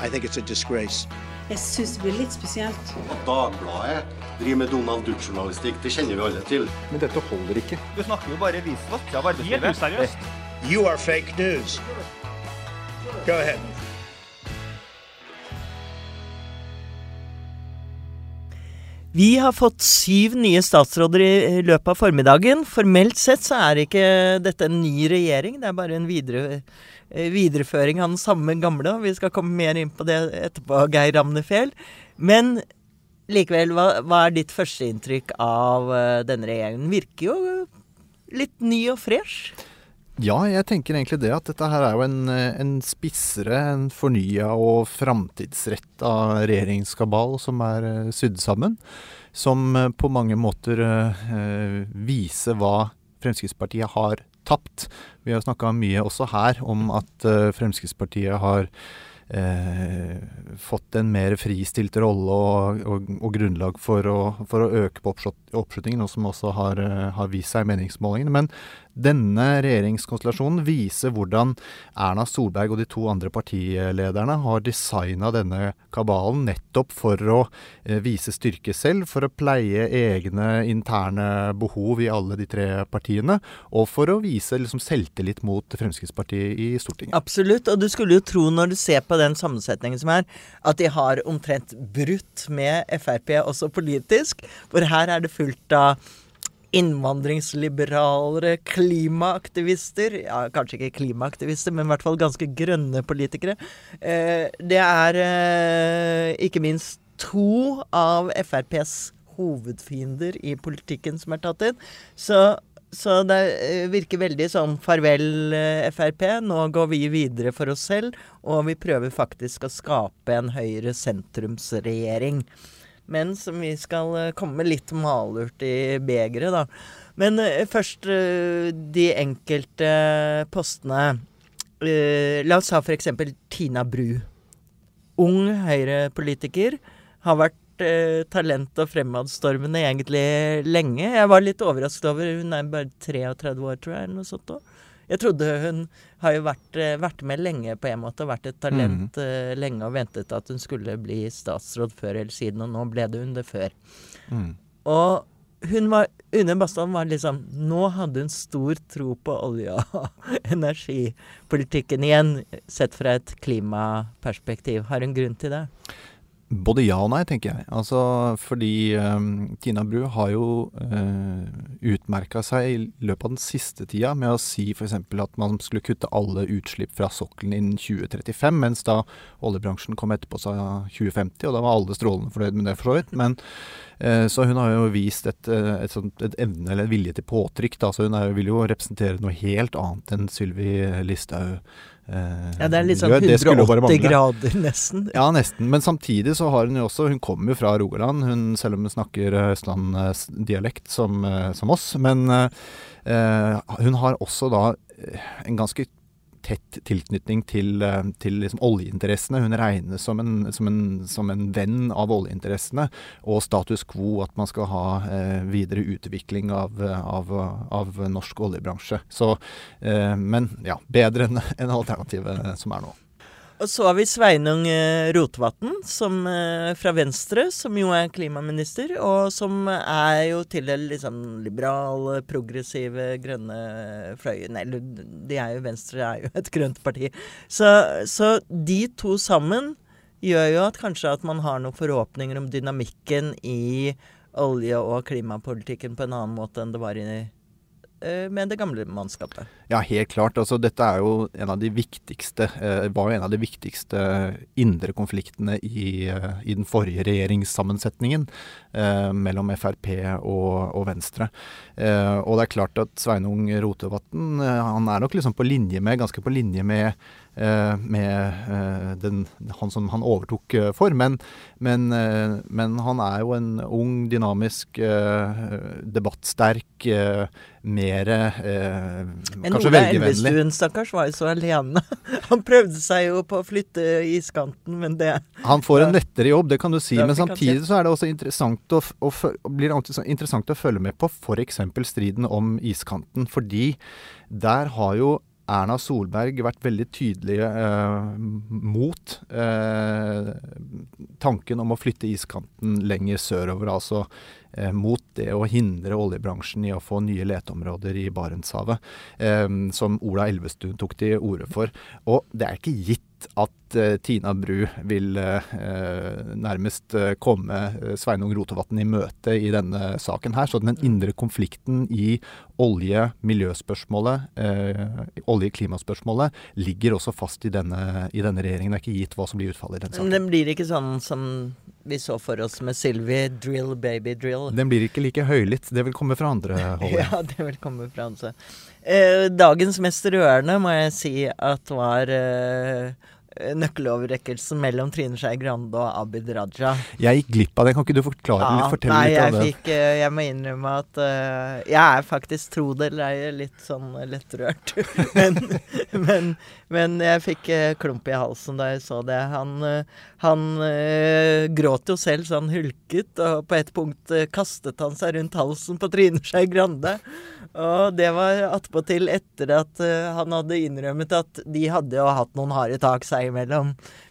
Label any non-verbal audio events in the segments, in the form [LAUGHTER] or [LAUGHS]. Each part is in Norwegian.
Jeg syns det blir litt spesielt. At Dagbladet driver med Donald Duck-journalistikk, det kjenner vi alle til. Men dette holder ikke. Du snakker jo bare visvask av arbeidslivet. useriøst. You are fake news. Go ahead. Vi har fått syv nye statsråder i løpet av formiddagen. Formelt sett så er ikke dette en ny regjering, det er bare en videre, videreføring av den samme gamle. Vi skal komme mer inn på det etterpå, Geir Ramnefjell. Men likevel, hva, hva er ditt førsteinntrykk av eh, denne regjeringen? Virker jo litt ny og fresh. Ja, jeg tenker egentlig det at dette her er jo en, eh, en spissere, en fornya og framtidsretta regjeringskabal som er eh, sydd sammen. Som eh, på mange måter eh, viser hva Fremskrittspartiet har tapt. Vi har snakka mye også her om at eh, Fremskrittspartiet har eh, fått en mer fristilt rolle og, og, og grunnlag for å, for å øke på oppslutningen, noe som også har, eh, har vist seg i meningsmålingene. Men denne regjeringskonstellasjonen viser hvordan Erna Solberg og de to andre partilederne har designa denne kabalen nettopp for å eh, vise styrke selv, for å pleie egne interne behov i alle de tre partiene, og for å vise liksom, selvtillit mot Fremskrittspartiet i Stortinget. Absolutt. Og du skulle jo tro, når du ser på den sammensetningen som er, at de har omtrent brutt med Frp også politisk. For her er det fullt av innvandringsliberalere, klimaaktivister Ja, kanskje ikke klimaaktivister, men i hvert fall ganske grønne politikere. Eh, det er eh, ikke minst to av FrPs hovedfiender i politikken som er tatt inn. Så, så det eh, virker veldig sånn farvel, Frp. Nå går vi videre for oss selv, og vi prøver faktisk å skape en høyre-sentrumsregjering. Men som vi skal eh, komme litt malurt i begeret, da. Men eh, først eh, de enkelte postene. La oss ta f.eks. Tina Bru. Ung Høyre-politiker. Har vært talent- og fremadstormende egentlig lenge. Jeg var litt overrasket over Hun er bare 33 år, tror jeg, eller noe sånt òg. Jeg trodde hun har jo vært, eh, vært med lenge på en måte, og vært et talent eh, lenge og ventet at hun skulle bli statsråd før eller siden, og nå ble det hun det før. Mm. Og hun var Une Bastholm var liksom Nå hadde hun stor tro på olje- [LAUGHS] og energipolitikken igjen, sett fra et klimaperspektiv. Har hun grunn til det? Både ja og nei, tenker jeg. Altså fordi um, Tina Bru har jo uh, utmerka seg i løpet av den siste tida med å si f.eks. at man skulle kutte alle utslipp fra sokkelen innen 2035, mens da oljebransjen kom etterpå sa 2050, og da var alle strålende fornøyd med det, for så vidt. Men så hun har jo vist et, uh, et, sånt, et evne eller en vilje til påtrykk. Da. Så hun er, vil jo representere noe helt annet enn Sylvi Listhaug. eh, Ja, det er litt sånn gjør. Det skulle jo bare 180 grader, nesten. Ja, nesten. Men samtidig så har hun jo også Hun kommer jo fra Rogaland, hun, selv om hun snakker eh, østlandsdialekt som, eh, som oss. Men eh, eh, hun har også da eh, en ganske tett tilknytning til, eh, til liksom oljeinteressene. Hun regnes som en, som, en, som en venn av oljeinteressene og status quo, at man skal ha eh, videre utvikling av, av, av norsk oljebransje. Så, eh, men ja, bedre enn enn alternativet som er nå. Og så har vi Sveinung eh, Rotevatn eh, fra Venstre, som jo er klimaminister, og som er jo til den liksom liberale, progressive, grønne fløyen. Eller de er jo Venstre er jo et grønt parti. Så, så de to sammen gjør jo at kanskje at man har noen forhåpninger om dynamikken i olje- og klimapolitikken på en annen måte enn det var i, eh, med det gamle mannskapet. Ja, helt klart. Altså, dette er jo en av de viktigste eh, var jo en av de viktigste indre konfliktene i, eh, i den forrige regjeringssammensetningen eh, mellom Frp og, og Venstre. Eh, og det er klart at Sveinung Rotevatn eh, han er nok liksom på linje med, ganske på linje med eh, med den, han som han overtok for. Men, men, men han er jo en ung, dynamisk, debattsterk, mer kanskje Ola velgervennlig. Elvestuen, stakkars, var jo så alene. [LAUGHS] Han prøvde seg jo på å flytte iskanten, men det Han får en lettere jobb, det kan du si. Ja, men samtidig så er det også interessant å, å, blir det interessant å følge med på f.eks. striden om iskanten. Fordi der har jo Erna Solberg vært veldig tydelig eh, mot eh, tanken om å flytte iskanten lenger sørover. Altså mot det å hindre oljebransjen i å få nye leteområder i Barentshavet, eh, som Ola Elvestuen tok til orde for. Og det er ikke gitt at uh, Tina Bru vil nærmest komme Sveinung Rotevatn i møte i denne saken her. Så den indre konflikten i olje-miljøspørsmålet, olje-klimaspørsmålet, ligger også fast i denne, i denne, regjeringen. Det er ikke gitt hva som blir utfallet i den saken. Den blir ikke sånn som vi så for oss med Sylvi, drill baby drill. Den blir ikke like høylytt. Det vil komme fra andre [LAUGHS] hold. ja, det vil komme fra andre. dagens mest rørende må jeg si at var Eh, nøkkeloverrekkelsen mellom Trine Skei Grande og Abid Raja. Jeg gikk glipp av det. Kan ikke du forklare ja, fortelle nei, litt om det? Fikk, eh, jeg må innrømme at uh, jeg er faktisk, tro det eller ei, litt sånn lettrørt. [LAUGHS] men, men, men, jeg fikk uh, klump i halsen da jeg så det. Han, uh, han gråt jo selv så han hulket, og på et punkt kastet han seg rundt halsen på Trine Skei Grande. Og det var attpåtil etter at han hadde innrømmet at de hadde jo hatt noen harde tak seg imellom.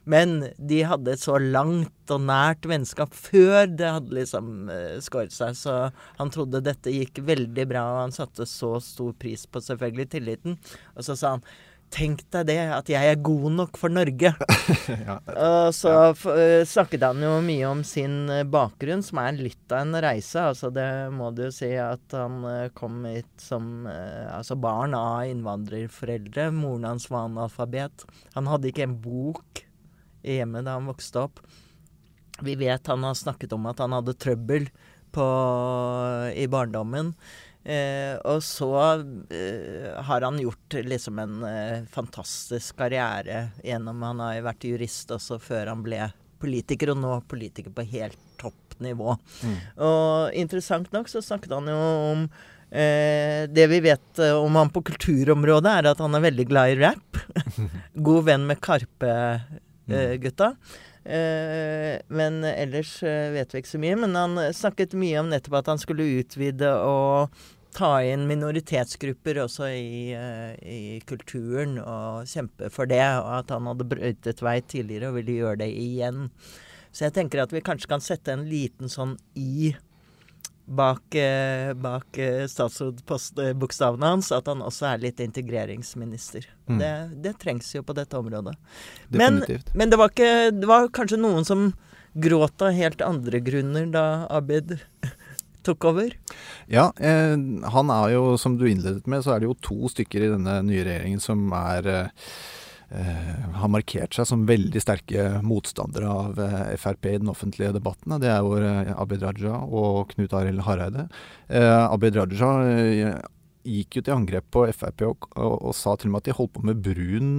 Men de hadde et så langt og nært vennskap før det hadde liksom uh, skåret seg. Så han trodde dette gikk veldig bra, og han satte så stor pris på selvfølgelig tilliten. Og så sa han Tenk deg det, at jeg er god nok for Norge. [LAUGHS] ja. Og så uh, snakket han jo mye om sin uh, bakgrunn, som er litt av en reise. Altså det må du jo si at han kom hit som altså barn av innvandrerforeldre. Moren hans var analfabet. Han hadde ikke en bok i hjemmet da han vokste opp. Vi vet han har snakket om at han hadde trøbbel på, i barndommen. Eh, og så eh, har han gjort liksom en eh, fantastisk karriere gjennom Han har jo vært jurist også før han ble politiker, og nå politiker på helt topp nivå. Mm. Og interessant nok så snakket han jo om eh, Det vi vet eh, om han på kulturområdet, er at han er veldig glad i rap. [LAUGHS] God venn med Karpe-gutta. Uh, men ellers uh, vet vi ikke så mye. Men han snakket mye om nettopp at han skulle utvide og ta inn minoritetsgrupper også i, uh, i, kulturen og kjempe for det. Og at han hadde brøytet vei tidligere og ville gjøre det igjen. Så jeg tenker at vi kanskje kan sette en liten sånn i bak, uh, bak uh, statsrådbokstavene hans. At han også er litt integreringsminister. Mm. Det, det, trengs jo på dette området. Men, men det, var ikke, det var kanskje noen som gråt av helt andre grunner da Abid [LAUGHS] tok over? Ja, eh, han er jo, som du innledet med, så er det jo to stykker i denne nye regjeringen som er eh, eh har markert seg som veldig sterke motstandere av eh, Frp i den offentlige debatten. Det er jo eh, Abid Raja og Knut Arild Hareide. Eh, Abid Raja gikk jo til angrep på Frp og, og, og, sa til og med at de holdt på med brun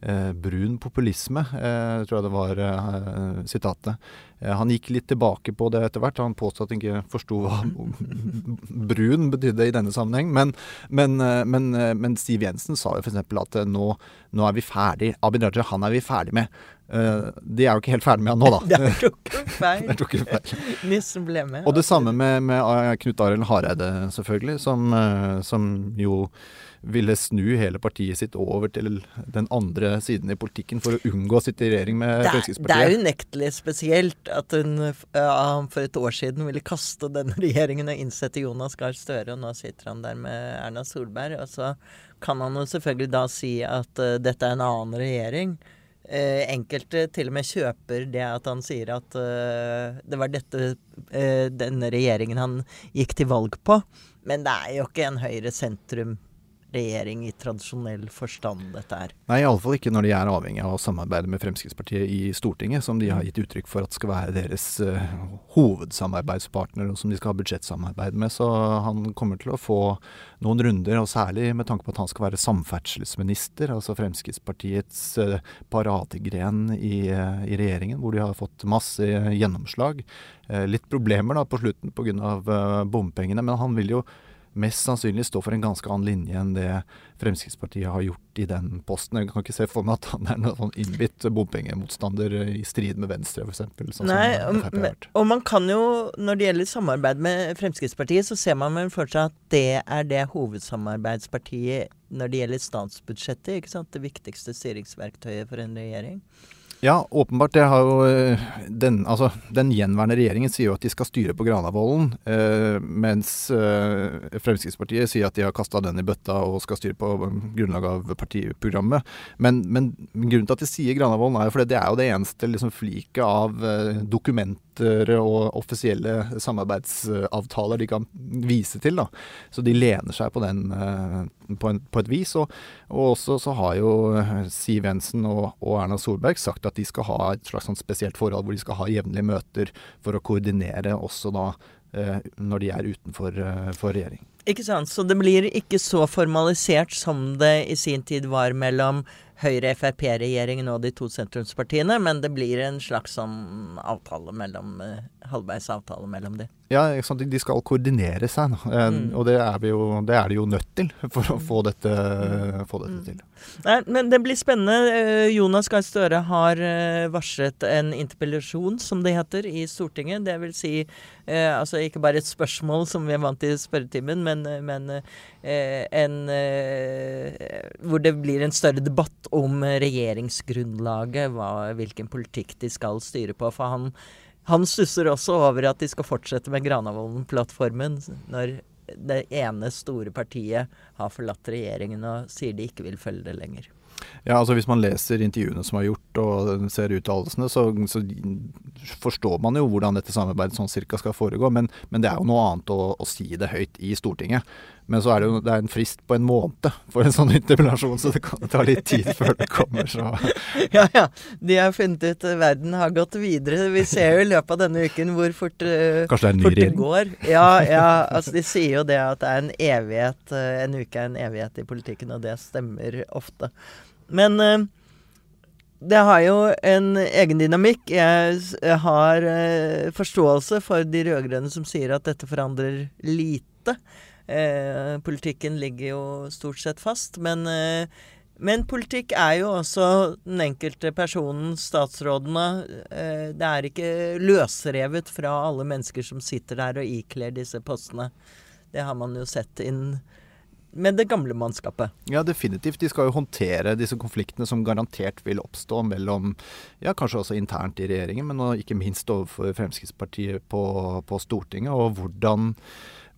Eh, brun populisme, eh, tror jeg det var eh, sitatet. han gikk litt tilbake på det etter hvert. Han påstod at han ikke forsto hva [LAUGHS] brun betydde i denne sammenheng. Men, men, men, men Siv Jensen sa jo f.eks. at nå, nå, er vi ferdig. Abid Raja, han er vi ferdig med. De er jo ikke helt ferdig med han nå, da. [LAUGHS] Det tok [LAUGHS] feil. tok feil. Nissen ble med. Og det samme med, med Knut Arild Hareide, selvfølgelig, som, som jo ville snu hele partiet sitt over til den andre siden i politikken for å unngå å sitte i regjering med det, Fremskrittspartiet. Det er unektelig spesielt at hun ja, for et år siden ville kaste denne [LAUGHS] regjeringen og innsette Jonas Gahr Støre, og nå sitter han der med Erna Solberg. Og så kan han jo selvfølgelig da si at uh, dette er en annen regjering. Uh, enkelte til og med kjøper det at han sier at uh, det var dette denne regjeringen han gikk til valg på. Men det er jo ikke en høyre-sentrum regjering i tradisjonell forstand, dette er. Nei, iallfall ikke når de er avhengig av å samarbeide med Fremskrittspartiet i Stortinget, som de har gitt uttrykk for at skal være deres uh, hovedsamarbeidspartner, og som de skal ha budsjettsamarbeid med. Så han kommer til å få noen runder, og særlig med tanke på at han skal være samferdselsminister, altså Fremskrittspartiets uh, paradegren i, uh, i, regjeringen, hvor de har fått masse gjennomslag. litt problemer da på slutten pga. Bompengene, men han vil jo mest sannsynlig stå for en ganske annen linje enn det Fremskrittspartiet har gjort i den posten. Jeg kan ikke se for meg at han er noen sånn innbitt bompengemotstander i strid med Venstre, f.eks. Sånn Nei, som og, og man kan jo, når det gjelder samarbeid med Fremskrittspartiet, så ser man vel for seg at det er det hovedsamarbeidspartiet når det gjelder statsbudsjettet. ikke sant? Det viktigste styringsverktøyet for en regjering. Ja, åpenbart. Det har jo eh, den, altså, den gjenværende regjeringen sier jo at de skal styre på Granavolden, eh, mens eh, Fremskrittspartiet sier at de har kasta den i bøtta og skal styre på grunnlag av partiprogrammet. Men, men grunnen til at de sier Granavolden, er jo fordi det er jo det eneste liksom, fliket av eh, dokumenter og offisielle samarbeidsavtaler de kan vise til. da. Så de lener seg på den eh, på, en, på et vis. Og, og også så har jo eh, Siv Jensen og, og Erna Solberg sagt at de skal ha et slags sånn spesielt forhold hvor de skal ha jevnlige møter for å koordinere også da eh, når de er utenfor for regjering. Ikke sant? Så det blir ikke så formalisert som det i sin tid var mellom Høyre-Frp-regjeringen og de to sentrumspartiene, men det blir en slags sånn avtale mellom eh, halvveis avtale mellom de. Ja, de skal koordinere seg. Eh, Mm. og det er, vi jo, det er de jo nødt til for å få dette, få dette til. Nei, men det blir spennende. Eh, Jonas Gahr Støre har eh, varslet en interpellasjon, som det heter, i Stortinget. Det vil si eh, altså ikke bare et spørsmål som vi er vant til i spørretimen, men, men eh, en eh, Hvor det blir en større debatt om regjeringsgrunnlaget, hva, hvilken politikk de skal styre på. For han, han stusser også over at de skal fortsette med Granavolden-plattformen når det ene store partiet har forlatt regjeringen og sier de ikke vil følge det lenger. Ja, altså Hvis man leser intervjuene som er gjort og ser uttalelsene, så, så forstår man jo hvordan dette samarbeidet sånn cirka skal foregå. Men, men det er jo noe annet å, å si det høyt i Stortinget. Men så er det jo det er en frist på en måned for en sånn [LAUGHS] interpellasjon, så det kan ta litt tid før det kommer. Så. [LAUGHS] Ja, ja. De har funnet ut verden har gått videre. Vi ser jo i løpet av denne uken hvor fort, eh, Kanskje det er en ny fort det regjering? går. Ja, ja. Altså, de sier jo det at det er en evighet. eh, En uke er en evighet i politikken, og det stemmer ofte. Men eh, det har jo en egen dynamikk. Jeg har eh, forståelse for de rød-grønne som sier at dette forandrer lite. Eh, politikken ligger jo stort sett fast, men, eh, men politikk er jo også den enkelte personen, statsrådene. Eh, det er ikke løsrevet fra alle mennesker som sitter der og ikler disse postene. Det har man jo sett inn med det gamle mannskapet. Ja, definitivt. De skal jo håndtere disse konfliktene som garantert vil oppstå mellom Ja, kanskje også internt i regjeringen, men ikke minst overfor Fremskrittspartiet på, på Stortinget. Og hvordan,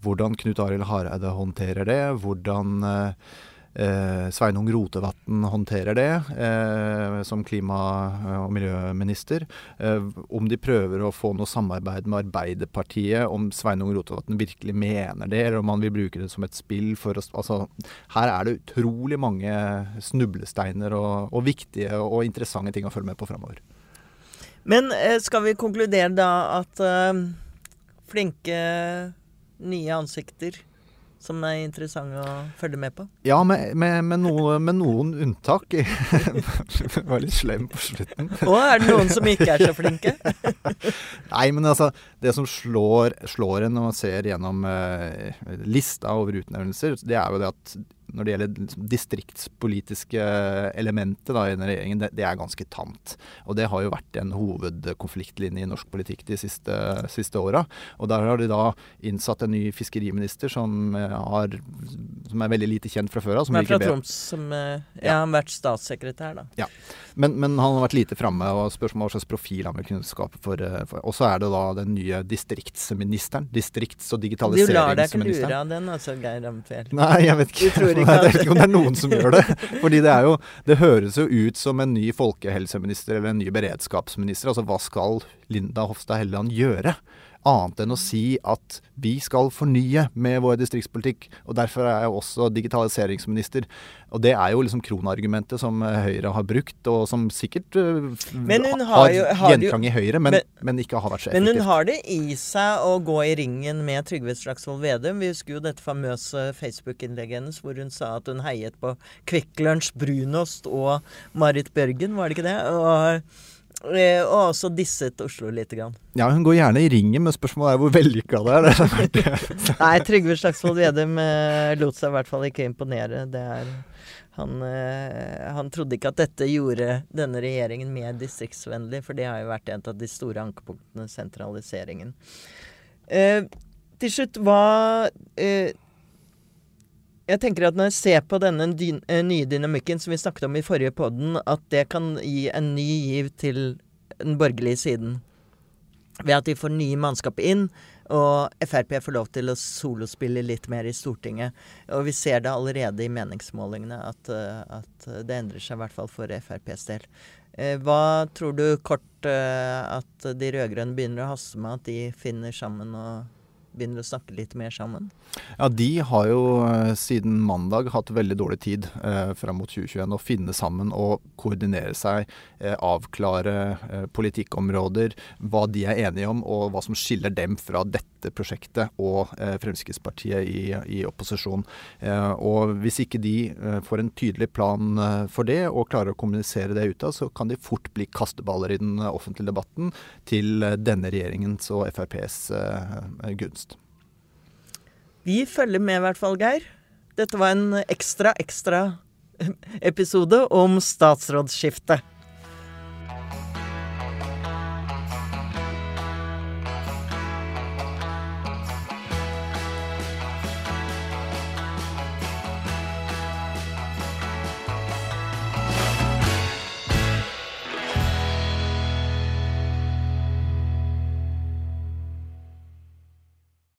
hvordan Knut Arild Hareide håndterer det. Hvordan eh, eh, Sveinung Rotevatn håndterer det eh, som klima- og miljøminister. Eh, om de prøver å få noe samarbeid med Arbeiderpartiet, om Sveinung Rotevatn virkelig mener det, eller om han vil bruke det som et spill for å Altså, her er det utrolig mange snublesteiner og, og viktige og interessante ting å følge med på framover. Men eh, skal vi konkludere da at eh, flinke nye ansikter som er interessante å følge med på? Ja, med, med, med, noe, med noen unntak. Det var litt slem på slutten. Å, er det noen som ikke er så flinke? [LAUGHS] Nei, men altså, det som slår, slår en når man ser gjennom eh, lista over utnevnelser, det er jo det at når det gjelder liksom distriktspolitiske elementet da, i denne regjeringen, det, det er ganske tamt. Og det har jo vært en hovedkonfliktlinje i norsk politikk de siste, siste åra. Og der har de da innsatt en ny fiskeriminister som, eh, har, som er veldig lite kjent fra før av. som er fra Troms, som ja, ja, har vært statssekretær, da. Men, men han har vært lite framme, og spørsmålet hva slags profil han vil kunne skape for, eh, for Og så er det da den nye distriktsministeren. Distrikts- og digitaliseringsministeren. Du lar deg ikke lure av den, altså, Geir Amfjell. Nei, jeg vet ikke. Du tror ikke jeg vet ikke om det er noen som gjør det. Fordi det jo Det høres jo ut som en ny folkehelseminister eller en ny beredskapsminister. Altså hva skal Linda Hofstad Helleland gjøre? Annet enn å si at vi skal fornye med vår distriktspolitikk. Og derfor er jeg også digitaliseringsminister. Og det er jo liksom kronargumentet som eh, Høyre har brukt, og som sikkert eh, har, har jo- har gjenklang i Høyre, men, men- men, ikke har vært så effektivt. Men hun har det i seg å gå i ringen med Trygve Slagsvold Vedum. Vi husker jo dette famøse Facebook-innlegget hennes hvor hun sa at hun heiet på Kvikk Lunsj, brunost og Marit Bjørgen, var det ikke det? Og og også disset Oslo lite grann. Ja, hun går gjerne i ringen, men spørsmålet er hvor vellykka det er. Det er. [LAUGHS] Nei, Trygve Slagsvold Vedum eh, lot seg i hvert fall ikke imponere. Det er han, eh, han trodde ikke at dette gjorde denne regjeringen mer distriktsvennlig, for det har jo vært en av de store ankepunktene, sentraliseringen. Eh, til slutt, hva eh, Jeg tenker at når jeg ser på denne dyn, eh, nye dynamikken som vi snakket om i forrige podden, at det kan gi en ny giv til den borgerlige siden. Ved at de får nye mannskap inn, og Frp får lov til å solospille litt mer i Stortinget. Og vi ser det allerede i meningsmålingene at, eh, at det endrer seg, i hvert fall for FrPs del. Eh, Hva tror du kort at de rød-grønne begynner å haste med, at de finner sammen og begynner å snakke litt mer sammen? Ja, de har jo eh, siden mandag hatt veldig dårlig tid eh, fram mot 2021 å finne sammen og koordinere seg, eh, avklare eh, politikkområder, hva de er enige om og hva som skiller dem fra dette prosjektet og eh, Fremskrittspartiet i, i opposisjon. Eh, og hvis ikke de eh, får en tydelig plan for det og klarer å kommunisere det utad, så kan de fort bli kasteballer i den offentlige debatten til denne regjeringens og FrPs gunst. Vi følger med i hvert fall, Geir. Dette var en ekstra, ekstra episode om statsrådsskifte.